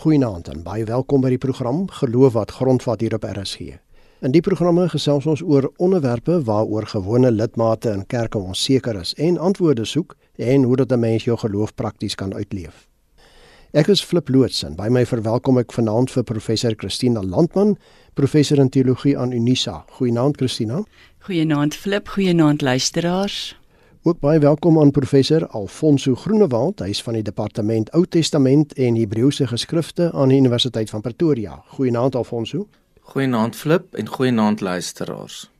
Goeienaand en baie welkom by die program Geloof wat grondvat hier op RSG. In die programme gesels ons oor onderwerpe waaroor gewone lidmate in kerke onseker is en antwoorde soek en hoe dat 'n mens jou geloof prakties kan uitleef. Ek is Flip Loots en by my verwelkom ek vanaand vir professor Christina Landman, professor in teologie aan Unisa. Goeienaand Christina. Goeienaand Flip, goeienaand luisteraars. Ook baie welkom aan professor Alfonso Groenewald, hy is van die departement Ou Testament en Hebreëse geskrifte aan die Universiteit van Pretoria. Goeienaand Alfonso. Goeienaand Flip en goeienaand luisteraars.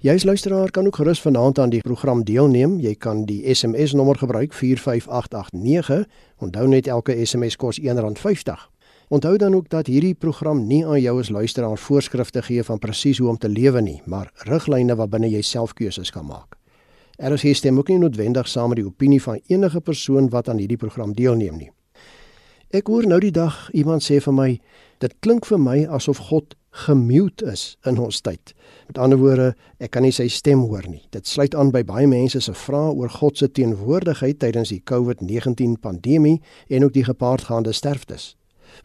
Jy as luisteraar kan ook gerus vanaand aan die program deelneem. Jy kan die SMS nommer gebruik 45889. Onthou net elke SMS kos R1.50. Onthou dan ook dat hierdie program nie aan jou as luisteraar voorskrifte gee van presies hoe om te lewe nie, maar riglyne waarbinne jy self keuses kan maak. RSG stem ook nie noodwendig saam met die opinie van enige persoon wat aan hierdie program deelneem nie. Ek hoor nou die dag iemand sê vir my, dit klink vir my asof God gemute is in ons tyd. Met ander woorde, ek kan nie sy stem hoor nie. Dit sluit aan by baie mense se vrae oor God se teenwoordigheid tydens die COVID-19 pandemie en ook die gepaardgaande sterftes.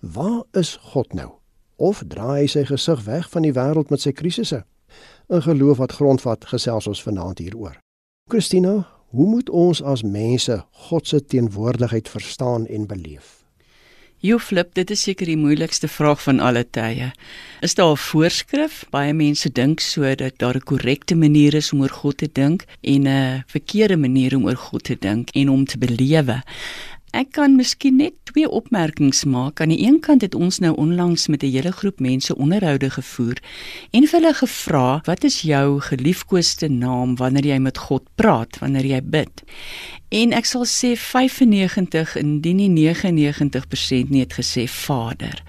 Waar is God nou? Of draai hy sy gesig weg van die wêreld met sy krisisse? 'n Geloof wat grondvat gesels ons vanaand hieroor. Christina, hoe moet ons as mense God se teenwoordigheid verstaan en beleef? Jo flip, dit is seker die moeilikste vraag van alle tye. Is daar 'n voorskrif? Baie mense dink so dat daar 'n korrekte manier is om oor God te dink en 'n verkeerde manier om oor God te dink en om te belewe. Ek kan miskien net twee opmerkings maak. Aan die een kant het ons nou onlangs met 'n hele groep mense onderhoude gevoer en hulle gevra, "Wat is jou geliefkoeste naam wanneer jy met God praat, wanneer jy bid?" En ek sal sê 95 indien nie 99% nie het gesê Vader.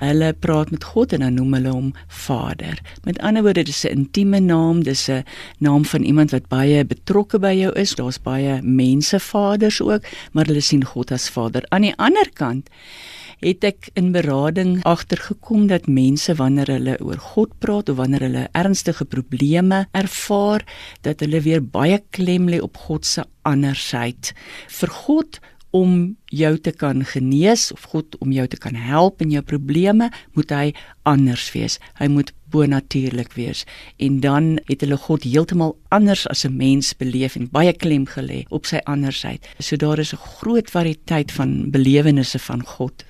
Hulle praat met God en dan noem hulle hom Vader. Met ander woorde, dis 'n intieme naam, dis 'n naam van iemand wat baie betrokke by jou is. Daar's baie mense vaders ook, maar hulle sien God as Vader. Aan die ander kant het ek in berading agtergekom dat mense wanneer hulle oor God praat of wanneer hulle ernstige probleme ervaar, dat hulle weer baie klem lê op God se andersheid. Vir God om jou te kan genees of God om jou te kan help in jou probleme, moet hy anders wees. Hy moet bonatuurlik wees. En dan het hulle God heeltemal anders as 'n mens beleef en baie klem gelê op sy andersheid. So daar is 'n groot variëteit van belewennisse van God.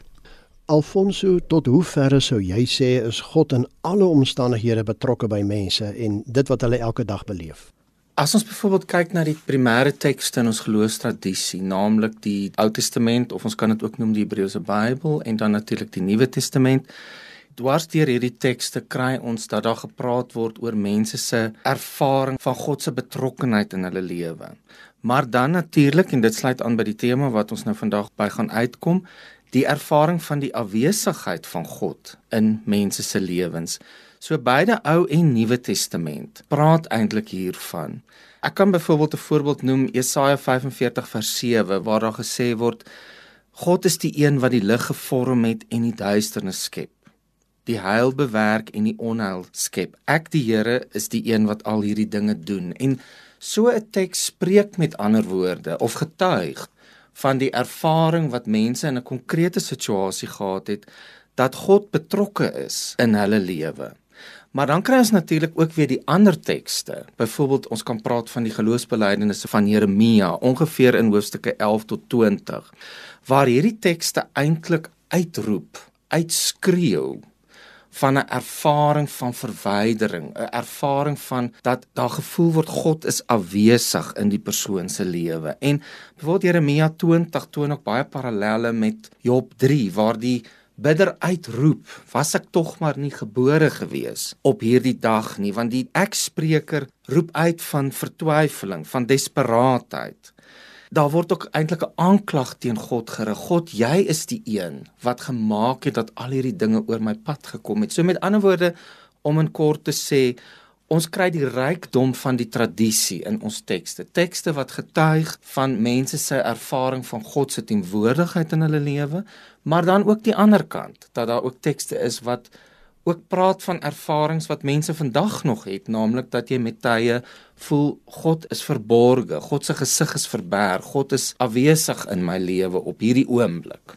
Alfonso, tot hoe ver sou jy sê is God in alle omstandighede betrokke by mense en dit wat hulle elke dag beleef? As ons byvoorbeeld kyk na die primêre tekste in ons geloofstradisie, naamlik die Ou Testament of ons kan dit ook noem die Hebreëse Bybel en dan natuurlik die Nuwe Testament, dwars deur hierdie tekste kry ons dat daar gepraat word oor mense se ervaring van God se betrokkenheid in hulle lewe. Maar dan natuurlik en dit sluit aan by die tema wat ons nou vandag by gaan uitkom, die ervaring van die afwesigheid van God in mense se lewens. So beide Ou en Nuwe Testament praat eintlik hiervan. Ek kan byvoorbeeld 'n voorbeeld noem Jesaja 45 vers 7 waar daar gesê word God is die een wat die lig gevorm het en die duisternis skep. Die heil bewerk en die onheil skep. Ek die Here is die een wat al hierdie dinge doen. En so 'n teks spreek met ander woorde of getuig van die ervaring wat mense in 'n konkrete situasie gehad het dat God betrokke is in hulle lewe. Maar dan kry ons natuurlik ook weer die ander tekste. Byvoorbeeld ons kan praat van die geloofsbelijdenisse van Jeremia ongeveer in hoofstukke 11 tot 20 waar hierdie tekste eintlik uitroep, uitskreeu van 'n ervaring van verwydering, 'n ervaring van dat daar gevoel word God is afwesig in die persoon se lewe. En byvoorbeeld Jeremia 20 toon ook baie parallelle met Job 3 waar die bidder uitroep, was ek tog maar nie gebore gewees op hierdie dag nie, want die ekspreker roep uit van vertwyfeling, van desperaatheid. Daar word ook eintlik 'n aanklag teen God gerig. God, jy is die een wat gemaak het dat al hierdie dinge oor my pad gekom het. So met ander woorde om in kort te sê, ons kry die rykdom van die tradisie in ons tekste. Tekste wat getuig van mense se ervaring van God se teenwoordigheid in hulle lewe, maar dan ook die ander kant, dat daar ook tekste is wat ook praat van ervarings wat mense vandag nog het, naamlik dat jy met tye voel God is verborge, God se gesig is verberg, God is afwesig in my lewe op hierdie oomblik.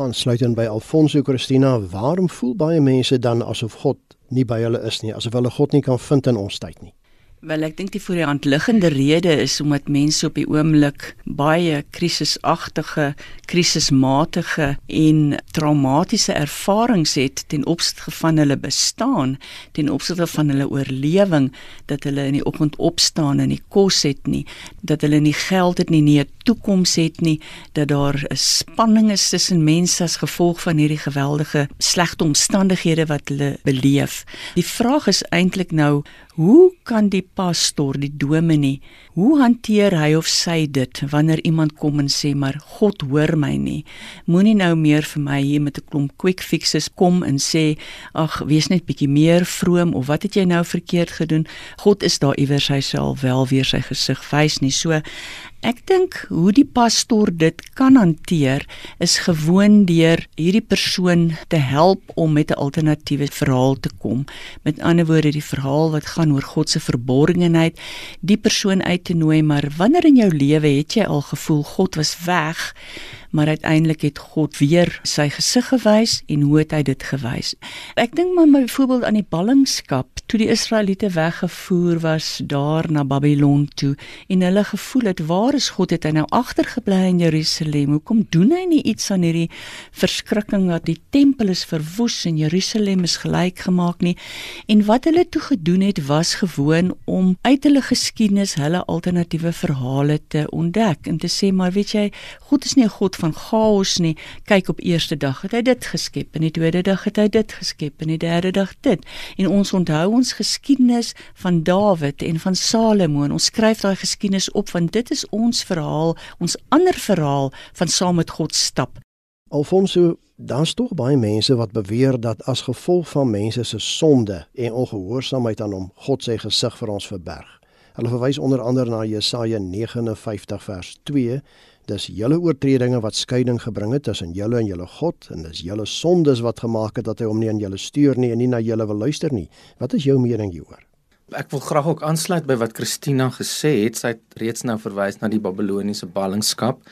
Aansluitend by Alfonso Christina, waarom voel baie mense dan asof God nie by hulle is nie, asof hulle God nie kan vind in ons tyd nie? Wel ek dink die voor die hand liggende rede is omdat mense op die oomblik baie krisisagtige, krisismatige en traumatiese ervarings het ten opsigte van hulle bestaan, ten opsigte van hulle oorlewing, dat hulle in die oggend opstaan en nie kos het nie, dat hulle nie geld het nie, nie 'n toekoms het nie, dat daar 'n spanning is tussen mense as gevolg van hierdie geweldige slegte omstandighede wat hulle beleef. Die vraag is eintlik nou Hoe kan die pastoor, die dominee, hoe hanteer hy of sy dit wanneer iemand kom en sê maar God hoor my nie. Moenie nou meer vir my hier met 'n klomp quick fixes kom en sê ag wees net bietjie meer vroom of wat het jy nou verkeerd gedoen? God is daar iewers hy sal wel weer sy gesig wys nie. So Ek dink hoe die pastoor dit kan hanteer is gewoon deur hierdie persoon te help om met 'n alternatiewe verhaal te kom. Met ander woorde die verhaal wat gaan oor God se verborgenheid, die persoon uit te nooi, maar wanneer in jou lewe het jy al gevoel God was weg? Maar uiteindelik het God weer sy gesig gewys en hoe het hy dit gewys? Ek dink maar byvoorbeeld aan die ballingskap toe die Israeliete weggevoer was daar na Babylon toe en hulle gevoel het waar is God het hy nou agtergebly in Jerusalem? Hoekom doen hy nie iets aan hierdie verskrikking dat die tempel is verwoes en Jerusalem is gelyk gemaak nie? En wat hulle toe gedoen het was gewoon om uit hulle geskiedenis hulle alternatiewe verhale te ontdek en te sê maar weet jy God is nie 'n God van chaos nie. Kyk op eerste dag het hy dit geskep en die tweede dag het hy dit geskep en die derde dag dit. En ons onthou ons geskiedenis van Dawid en van Salomo en ons skryf daai geskiedenis op want dit is ons verhaal, ons ander verhaal van saam met God stap. Alfonso, daar's tog baie mense wat beweer dat as gevolg van mense se sonde en ongehoorsaamheid aan hom, God sy gesig vir ons verberg. Hulle verwys onder andere na Jesaja 59 vers 2 Dis julle oortredinge wat skeiding gebring het tussen julle en julle God en dis julle sondes wat gemaak het dat hy hom nie aan julle stuur nie en nie na julle wil luister nie. Wat is jou mening hieroor? Ek wil graag ook aansluit by wat Christina gesê het. Sy het reeds nou verwys na die Babiloniese ballingskap.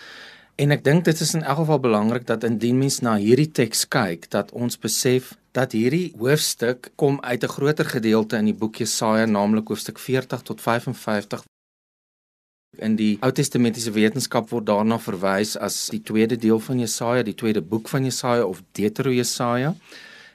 En ek dink dit is in elk geval belangrik dat indien mens na hierdie teks kyk, dat ons besef dat hierdie hoofstuk kom uit 'n groter gedeelte in die boek Jesaja, naamlik hoofstuk 40 tot 55 In die Ou Testamentiese wetenskap word daarna verwys as die tweede deel van Jesaja, die tweede boek van Jesaja of Deuterojesaja.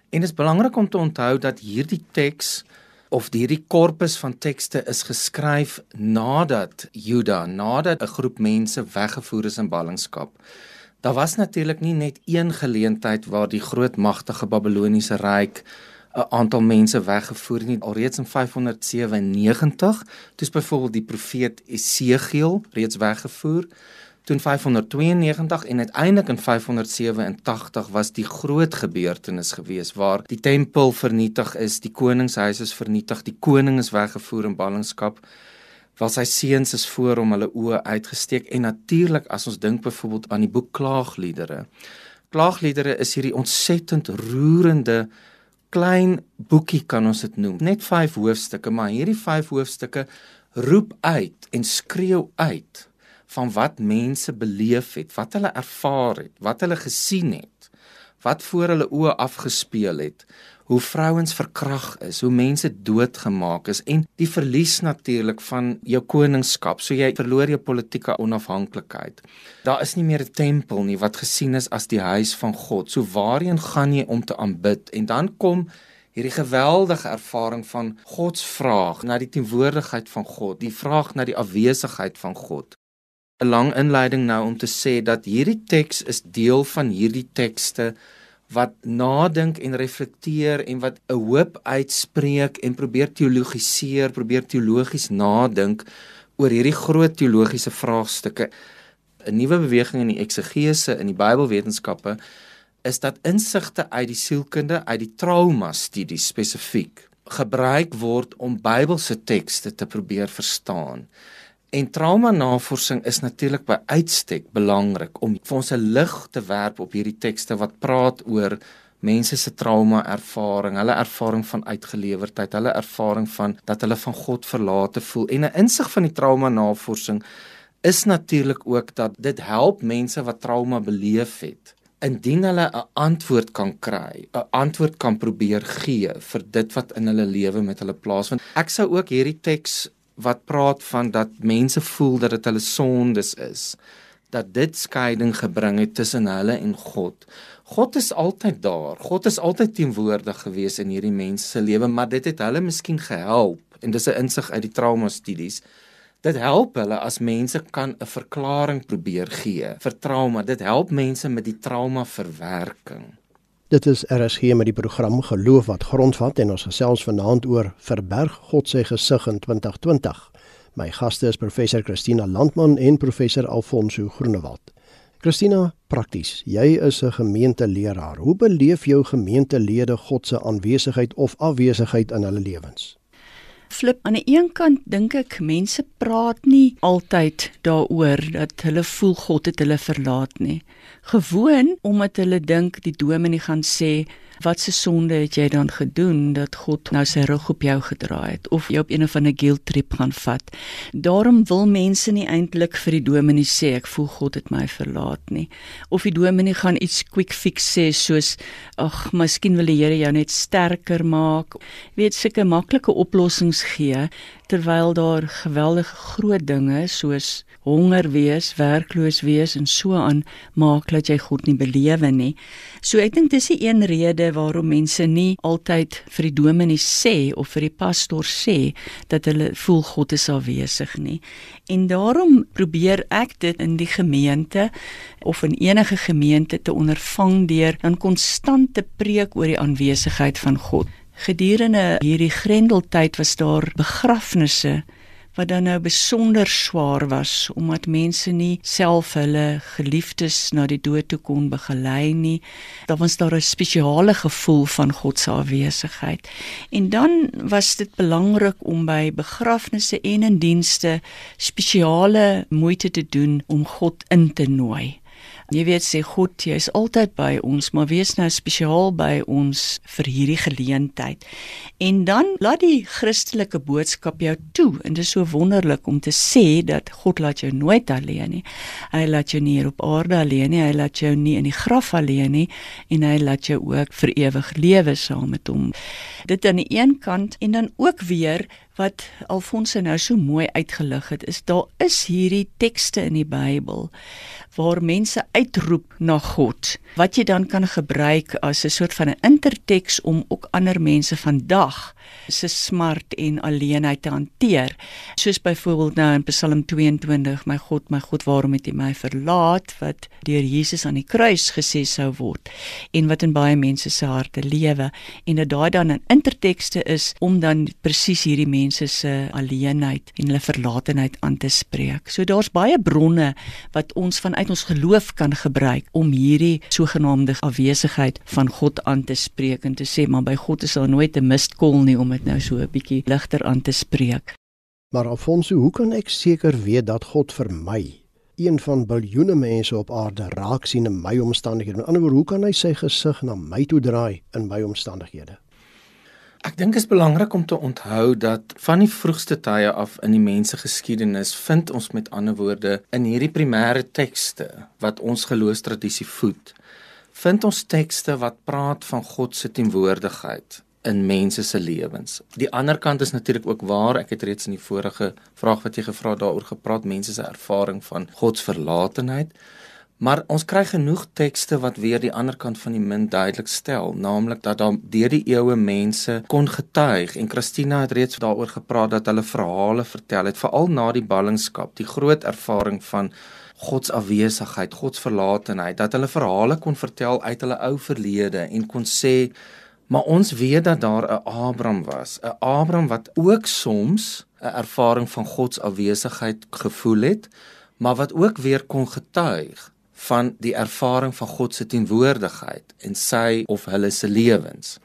En dit is belangrik om te onthou dat hierdie teks of hierdie korpus van tekste is geskryf nadat Juda, nadat 'n groep mense weggevoer is in ballingskap. Daar was natuurlik nie net een geleentheid waar die groot magtige Babiloniese ryk 'n aantal mense weggevoer nie alreeds in 597 toets byvoorbeeld die profeet Esegiel reeds weggevoer. Toe in 592 en uiteindelik in 587 was die groot gebeurtenis gewees waar die tempel vernietig is die koningshuis is vernietig die koning is weggevoer in ballingskap waar sy seuns is voor hom hulle oë uitgesteek en natuurlik as ons dink byvoorbeeld aan die boek klaagliedere klaagliedere is hierdie ontsettend roerende klein boekie kan ons dit noem. Net 5 hoofstukke, maar hierdie 5 hoofstukke roep uit en skreeu uit van wat mense beleef het, wat hulle ervaar het, wat hulle gesien het, wat voor hulle oë afgespeel het, hoe vrouens verkrag is, hoe mense doodgemaak is en die verlies natuurlik van jou koningskap. So jy verloor jou politieke onafhanklikheid. Daar is nie meer 'n tempel nie wat gesien is as die huis van God. So waarheen gaan jy om te aanbid? En dan kom hierdie geweldige ervaring van God se vraag na die teenwoordigheid van God, die vraag na die afwesigheid van God. 'n Lang inleiding nou om te sê dat hierdie teks is deel van hierdie tekste wat nadink en reflekteer en wat 'n hoop uitspreek en probeer teologiseer, probeer teologies nadink oor hierdie groot teologiese vraagstukke. 'n Nuwe beweging in die eksegese in die Bybelwetenskappe is dat insigte uit die sielkunde, uit die trauma studie spesifiek gebruik word om Bybelse tekste te probeer verstaan. En traumanavorsing is natuurlik by uitstek belangrik om vir ons 'n lig te werp op hierdie tekste wat praat oor mense se trauma ervaring, hulle ervaring van uitgelewerdheid, hulle ervaring van dat hulle van God verlate voel. En 'n insig van die traumanavorsing is natuurlik ook dat dit help mense wat trauma beleef het indien hulle 'n antwoord kan kry, 'n antwoord kan probeer gee vir dit wat in hulle lewe met hulle plaasvind. Ek sou ook hierdie teks wat praat van dat mense voel dat dit hulle sondes is, dat dit skeiding gebring het tussen hulle en God. God is altyd daar. God is altyd teenwoordig gewees in hierdie mense se lewe, maar dit het hulle miskien gehelp en dis 'n insig uit die trauma studies Dit help hulle as mense kan 'n verklaring probeer gee vir trauma. Dit help mense met die trauma verwerking. Dit is RSG met die program Geloof wat grondvat en ons gesels vanaand oor verberg God se gesig in 2020. My gaste is professor Christina Landman en professor Alfonso Groenewald. Christina, prakties. Jy is 'n gemeenteleraar. Hoe beleef jou gemeentelede God se aanwesigheid of afwesigheid in hulle lewens? Flip aan die een kant dink ek mense praat nie altyd daaroor dat hulle voel God het hulle verlaat nie. Gewoon omdat hulle dink die dominee gaan sê wat se sonde het jy dan gedoen dat God nou sy rug op jou gedraai het of jy op een of ander guilt trip gaan vat. Daarom wil mense nie eintlik vir die dominee sê ek voel God het my verlaat nie. Of die dominee gaan iets quick fix sê soos ag, miskien wil die Here jou net sterker maak. Weet sulke maklike oplossings gee terwyl daar geweldige groot dinge soos honger wees, werkloos wees en so aan maak dat jy God nie belewe nie. So ek dink dis die een rede waarom mense nie altyd vir die dominee sê of vir die pastoor sê dat hulle voel God is afwesig nie. En daarom probeer ek dit in die gemeente of in enige gemeente te ondervang deur 'n konstante preek oor die aanwesigheid van God. Gedurende hierdie grendeltyd was daar begrafnisse wat dan nou besonder swaar was omdat mense nie self hulle geliefdes na die dood toe kon begelei nie. Daar was daar 'n spesiale gevoel van God se afwesigheid. En dan was dit belangrik om by begrafnisse en in dienste spesiale moeite te doen om God in te nooi. Jy weet sê God, jy is altyd by ons, maar wees nou spesiaal by ons vir hierdie geleentheid. En dan laat die Christelike boodskap jou toe en dit is so wonderlik om te sê dat God laat jou nooit alleen nie. Hy laat jou nie hier op aarde alleen nie, hy laat jou nie in die graf alleen nie en hy laat jou ook vir ewig lewe saam met hom. Dit aan die een kant en dan ook weer wat Alfonse nou so mooi uitgelig het is daar is hierdie tekste in die Bybel waar mense uitroep na God wat jy dan kan gebruik as 'n soort van 'n interteks om ook ander mense vandag se smart en alleenheid te hanteer. Soos byvoorbeeld nou in Psalm 22 my God my God waarom het U my verlaat? wat deur Jesus aan die kruis gesê sou word en wat in baie mense se harte lewe. En dat daai dan 'n intertekste is om dan presies hierdie mense se alleenheid en hulle verlatenheid aan te spreek so daar's baie bronne wat ons van uit ons geloof kan gebruik om hierdie sogenaamde afwesigheid van God aan te spreek en te sê maar by God is daar nooit 'n mistkol nie om dit nou so 'n bietjie ligter aan te spreek. Maar Afonso, hoe kan ek seker weet dat God vir my een van biljoene mense op aarde raak sien in my omstandighede? In ander woorde, hoe kan hy sy gesig na my toe draai in my omstandighede? Ek dink is belangrik om te onthou dat van die vroegste tye af in die mensgeskiedenis vind ons met ander woorde in hierdie primêre tekste wat ons geloofstradisie voed, vind ons tekste wat praat van God se teenwoordigheid in mense se lewens. Die ander kant is natuurlik ook waar, ek het reeds in die vorige vraag wat jy gevra daaroor gepraat, mense se ervaring van God se verlatenheid. Maar ons kry genoeg tekste wat weer die ander kant van die munt duidelik stel, naamlik dat daar deur die eeue mense kon getuig en Christina het reeds daaroor gepraat dat hulle verhale vertel het, veral na die ballingskap, die groot ervaring van God se afwesigheid, God se verlatenheid, dat hulle verhale kon vertel uit hulle ou verlede en kon sê maar ons weet dat daar 'n Abraham was, 'n Abraham wat ook soms 'n ervaring van God se afwesigheid gevoel het, maar wat ook weer kon getuig van die ervaring van God se teenwoordigheid in sy of hulle se lewens.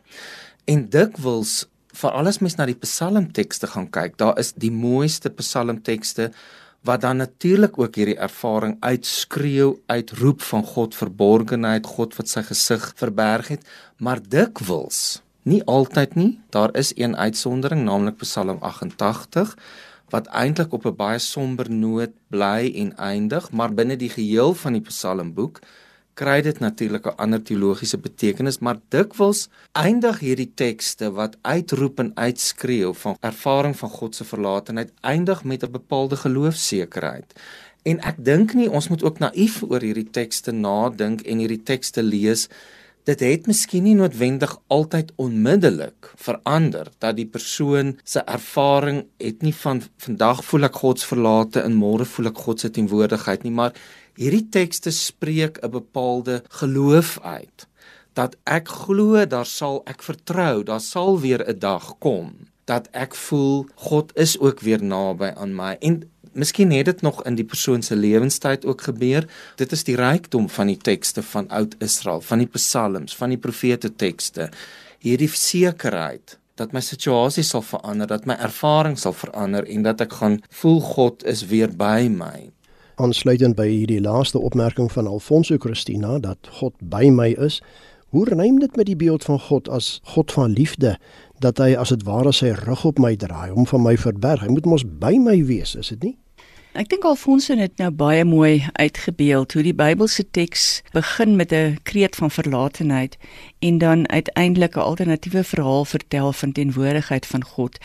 En dikwels veral as mens na die psalmtekste gaan kyk, daar is die mooiste psalmtekste wat dan natuurlik ook hierdie ervaring uitskreeu, uitroep van God verborgenheid, God wat sy gesig verberg het, maar dikwels, nie altyd nie, daar is een uitsondering, naamlik Psalm 88 wat eintlik op 'n baie somber noot bly en eindig, maar binne die geheel van die Psalmboek kry dit natuurlik 'n ander teologiese betekenis, maar dikwels eindig hierdie tekste wat uitroep en uitskreeu van ervaring van God se verlatenheid eindig met 'n bepaalde geloofsekerheid. En ek dink nie ons moet ook naïef oor hierdie tekste nadink en hierdie tekste lees dit het miskien nie noodwendig altyd onmiddellik verander dat die persoon se ervaring het nie van vandag voel ek God se verlate en môre voel ek God se teenwoordigheid nie maar hierdie tekste spreek 'n bepaalde geloof uit dat ek glo daar sal ek vertrou daar sal weer 'n dag kom dat ek voel God is ook weer naby aan my. En Miskien het dit nog in die persoon se lewenstyd ook gebeur. Dit is die rykdom van die tekste van Oud Israel, van die psalms, van die profete tekste. Hierdie sekerheid dat my situasie sal verander, dat my ervaring sal verander en dat ek gaan voel God is weer by my. Aansluitend by hierdie laaste opmerking van Alfonso Christina dat God by my is, hoe rym dit met die beeld van God as God van liefde dat hy as dit ware sy rug op my draai om van my verberg. Hy moet mos by my wees, is dit nie? Ek dink Alfonso het nou baie mooi uitgebeeld hoe die Bybelse teks begin met 'n kreet van verlatenheid en dan uiteindelik 'n alternatiewe verhaal vertel van teenwoordigheid van God.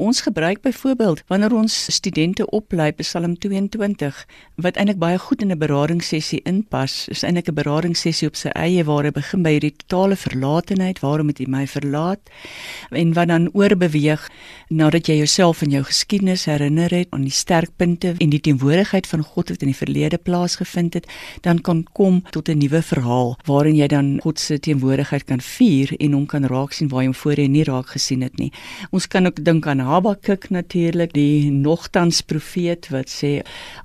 Ons gebruik byvoorbeeld wanneer ons studente oplei Psalm 22 wat eintlik baie goed in 'n beradingssessie inpas. Is eintlik 'n beradingssessie op sy eie waar hy begin by hierdie totale verlatenheid, waarom het hy my verlaat? En wat dan oorbeweeg nadat jy jouself in jou geskiedenis herinner het aan die sterkpunte en die teenwoordigheid van God wat in die verlede plaasgevind het, dan kan kom tot 'n nuwe verhaal waarin jy dan God se teenwoordigheid kan vier en hom kan raak sien waar jy hom voorheen nie raak gesien het nie. Ons kan ook dink aan Habakuk natuurlik die nogtans profeet wat sê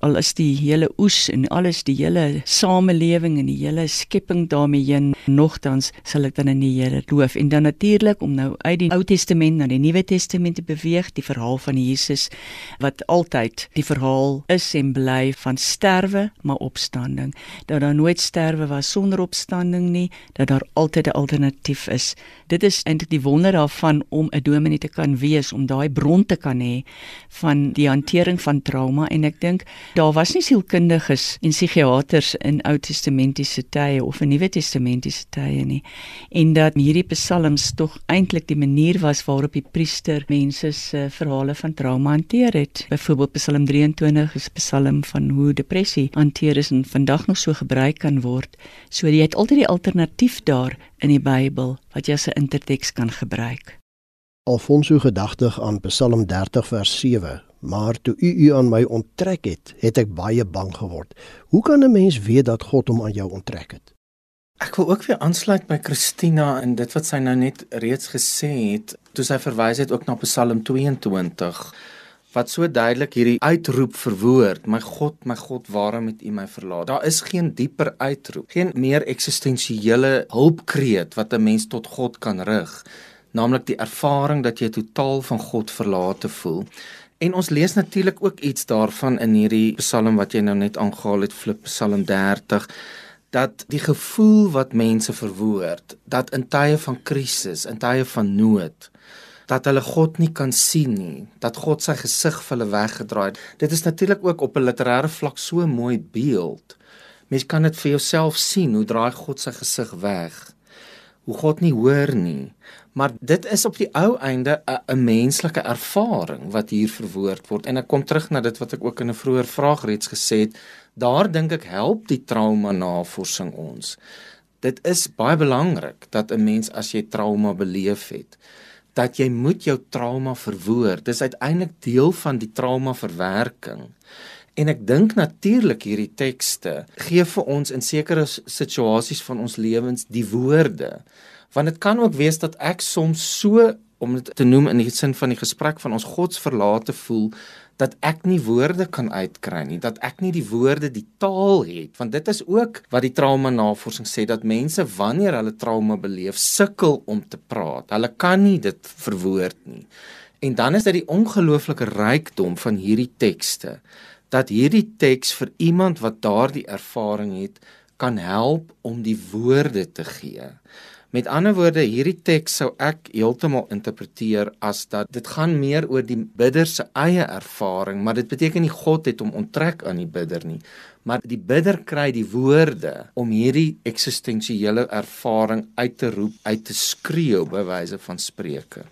al is die hele oes en alles die hele samelewing en die hele skepping daarmee heen nogtans sal ek dan in die Here loof. En dan natuurlik om nou uit die Ou Testament na die Nuwe Testament te beweeg die verhaal van Jesus wat altyd die verhaal is en bly van sterwe maar opstanding. Dat daar nooit sterwe was sonder opstanding nie dat daar altyd 'n alternatief is. Dit is eintlik die wonder daarvan om 'n dominee te kan wees om daai bron te kan hê van die hantering van trauma. En ek dink daar was nie sielkundiges en psigiaters in Ou Testamentiese tye of in Nuwe Testamentiese tye nie. En dat hierdie psalms tog eintlik die manier was waarop die priester mense se verhale van trauma hanteer het. Byvoorbeeld Psalm 23 is 'n psalm van hoe depressie hanteer is en vandag nog so gebruik kan word. So jy het altyd die alternatief daar in die Bybel wat jy as 'n interteks kan gebruik Alfonso gedagtig aan Psalm 30 vers 7. Maar toe u u aan my onttrek het, het ek baie bang geword. Hoe kan 'n mens weet dat God hom aan jou onttrek het? Ek wil ook weer aansluit by Christina en dit wat sy nou net reeds gesê het, toe sy verwys het ook na Psalm 22 wat so duidelik hierdie uitroep verwoord, my God, my God, waarom het U my verlaat? Daar is geen dieper uitroep, geen meer eksistensiële hulpkreet wat 'n mens tot God kan rig naamlik die ervaring dat jy totaal van God verlate voel. En ons lees natuurlik ook iets daarvan in hierdie Psalm wat jy nou net aangehaal het, Flip Psalm 30 dat die gevoel wat mense verwoord dat in tye van krisis, in tye van nood, dat hulle God nie kan sien nie, dat God sy gesig vir hulle weggedraai het. Dit is natuurlik ook op 'n literêre vlak so mooi beeld. Mens kan dit vir jouself sien hoe draai God sy gesig weg. Hoe God nie hoor nie. Maar dit is op die ou einde 'n menslike ervaring wat hier verwoord word en ek kom terug na dit wat ek ook in 'n vroeër vraag reeds gesê het. Daar dink ek help die trauma navorsing ons. Dit is baie belangrik dat 'n mens as jy trauma beleef het, dat jy moet jou trauma verwoord. Dis uiteindelik deel van die trauma verwerking. En ek dink natuurlik hierdie tekste gee vir ons in sekere situasies van ons lewens die woorde want dit kan ook wees dat ek soms so om dit te noem in die sin van die gesprek van ons God se verlate voel dat ek nie woorde kan uitkry nie dat ek nie die woorde die taal het. Want dit is ook wat die trauma navorsing sê dat mense wanneer hulle trauma beleef sukkel om te praat. Hulle kan nie dit verwoord nie. En dan is dit die ongelooflike rykdom van hierdie tekste dat hierdie teks vir iemand wat daardie ervaring het kan help om die woorde te gee Met ander woorde, hierdie teks sou ek heeltemal interpreteer as dat dit gaan meer oor die bidder se eie ervaring, maar dit beteken nie God het hom onttrek aan die bidder nie, maar die bidder kry die woorde om hierdie eksistensiële ervaring uit te roep, uit te skreeu by wyse van spreuke.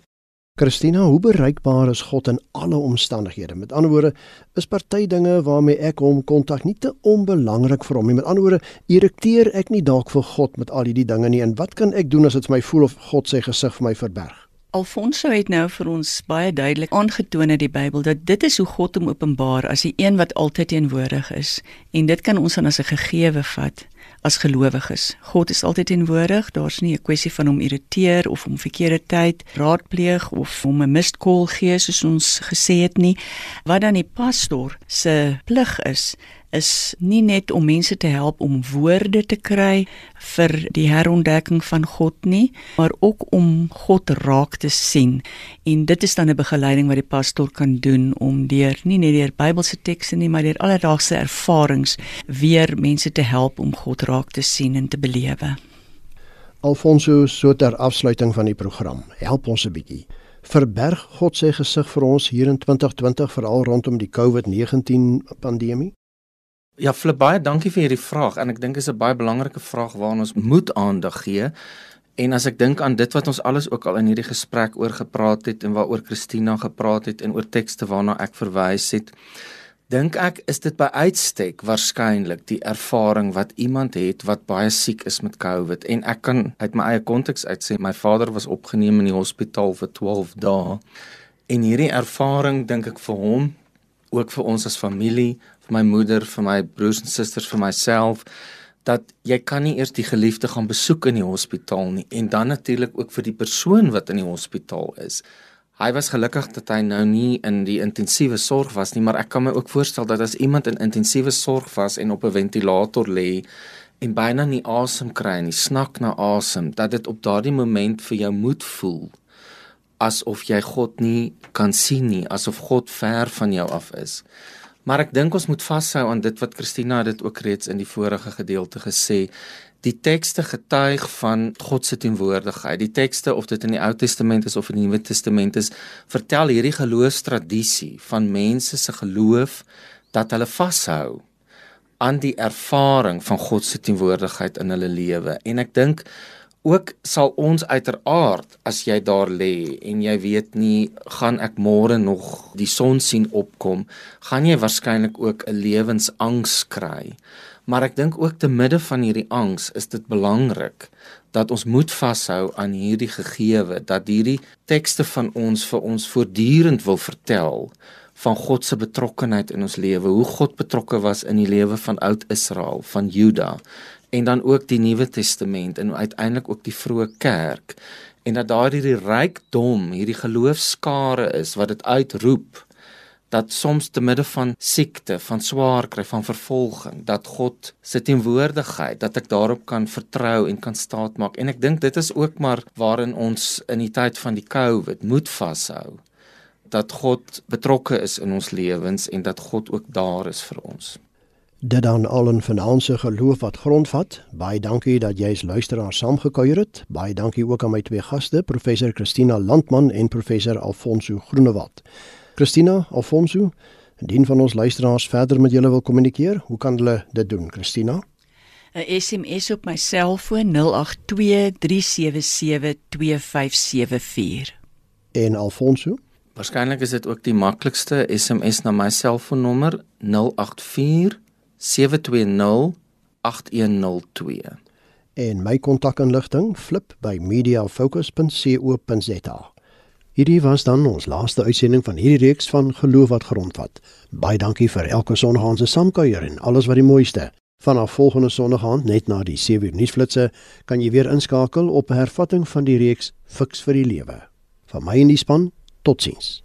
Christina, hoe bereikbaar is God in alle omstandighede? Met ander woorde, is party dinge waarmee ek hom kontak nie te onbelangrik vir hom nie. Met ander woorde, irriteer ek nie dalk vir God met al hierdie dinge nie en wat kan ek doen as dit vir my voel of God sy gesig vir my verberg? Alfonso het nou vir ons baie duidelik aangetoon in die Bybel dat dit is hoe God hom openbaar as die een wat altyd teenwoordig is en dit kan ons dan as 'n gegewe vat as gelowiges. God is altyd teenwoordig. Daar's nie 'n kwessie van hom irriteer of hom verkeerde tyd raadpleeg of hom 'n call gee soos ons gesê het nie. Wat dan die pastor se plig is, is nie net om mense te help om woorde te kry vir die herontdekking van God nie, maar ook om God raak te sien. En dit is dan 'n begeleiding wat die pastoor kan doen om deur nie net deur Bybelse tekste nie, maar deur alledaagse ervarings weer mense te help om God raak te sien en te belewe. Alfonso so ter afsluiting van die program. Help ons 'n bietjie. Verberg God sy gesig vir ons hier in 2020 veral rondom die COVID-19 pandemie? Ja, Flip, baie dankie vir hierdie vraag en ek dink dit is 'n baie belangrike vraag waaraan ons moet aandag gee. En as ek dink aan dit wat ons alles ook al in hierdie gesprek oor gepraat het en waaroor Christina gepraat het en oor tekste waarna ek verwys het, dink ek is dit by uitstek waarskynlik die ervaring wat iemand het wat baie siek is met COVID en ek kan uit my eie konteks uit sê my vader was opgeneem in die hospitaal vir 12 dae. En hierdie ervaring dink ek vir hom ook vir ons as familie vir my moeder, vir my broers en susters, vir myself dat jy kan nie eers die geliefde gaan besoek in die hospitaal nie en dan natuurlik ook vir die persoon wat in die hospitaal is. Hy was gelukkig dat hy nou nie in die intensiewe sorg was nie, maar ek kan my ook voorstel dat as iemand in intensiewe sorg was en op 'n ventilator lê en byna nie asem kry nie, snak na asem, dat dit op daardie moment vir jou moet voel asof jy God nie kan sien nie, asof God ver van jou af is. Maar ek dink ons moet vashou aan dit wat Christina dit ook reeds in die vorige gedeelte gesê. Die tekste getuig van God se teenwoordigheid. Die tekste of dit in die Ou Testament is of in die Nuwe Testament is, vertel hierdie geloofstradisie van mense se geloof dat hulle vashou aan die ervaring van God se teenwoordigheid in hulle lewe. En ek dink ook sal ons uiteraard as jy daar lê en jy weet nie gaan ek môre nog die son sien opkom gaan jy waarskynlik ook 'n lewensangs kry. Maar ek dink ook te midde van hierdie angs is dit belangrik dat ons moet vashou aan hierdie gegewe dat hierdie tekste van ons vir ons voortdurend wil vertel van God se betrokkenheid in ons lewe hoe God betrokke was in die lewe van oud Israel van Juda en dan ook die Nuwe Testament en uiteindelik ook die vroeë kerk en dat daar hierdie rykdom, hierdie geloofskare is wat dit uitroep dat soms te midde van siekte, van swaar kry, van vervolging, dat God se teenwoordigheid, dat ek daarop kan vertrou en kan staatmaak. En ek dink dit is ook maar waarin ons in die tyd van die COVID moet vashou dat God betrokke is in ons lewens en dat God ook daar is vir ons dit dan al 'n finansiële geloof wat grondvat. Baie dankie dat jy as luisteraar saamgekuier het. Baie dankie ook aan my twee gaste, professor Christina Landman en professor Alfonso Groenewald. Christina, Alfonso, indien van ons luisteraars verder met julle wil kommunikeer, hoe kan hulle dit doen, Christina? 'n SMS op my selfoon 0823772574. En Alfonso? Waarskynlik is dit ook die maklikste SMS na my selfoonnommer 084 0724579208 en my kontakinligting flip by mediafocus.co.za. Hierdie was dan ons laaste uitsending van hierdie reeks van geloof wat grondvat. Baie dankie vir elke sonnaand se saamkuier en alles wat die mooiste. Vanaf volgende sonnaand net na die 7 uur nuusflitsse kan jy weer inskakel op 'n hervatting van die reeks Fix vir die lewe. Van my en die span, totsiens.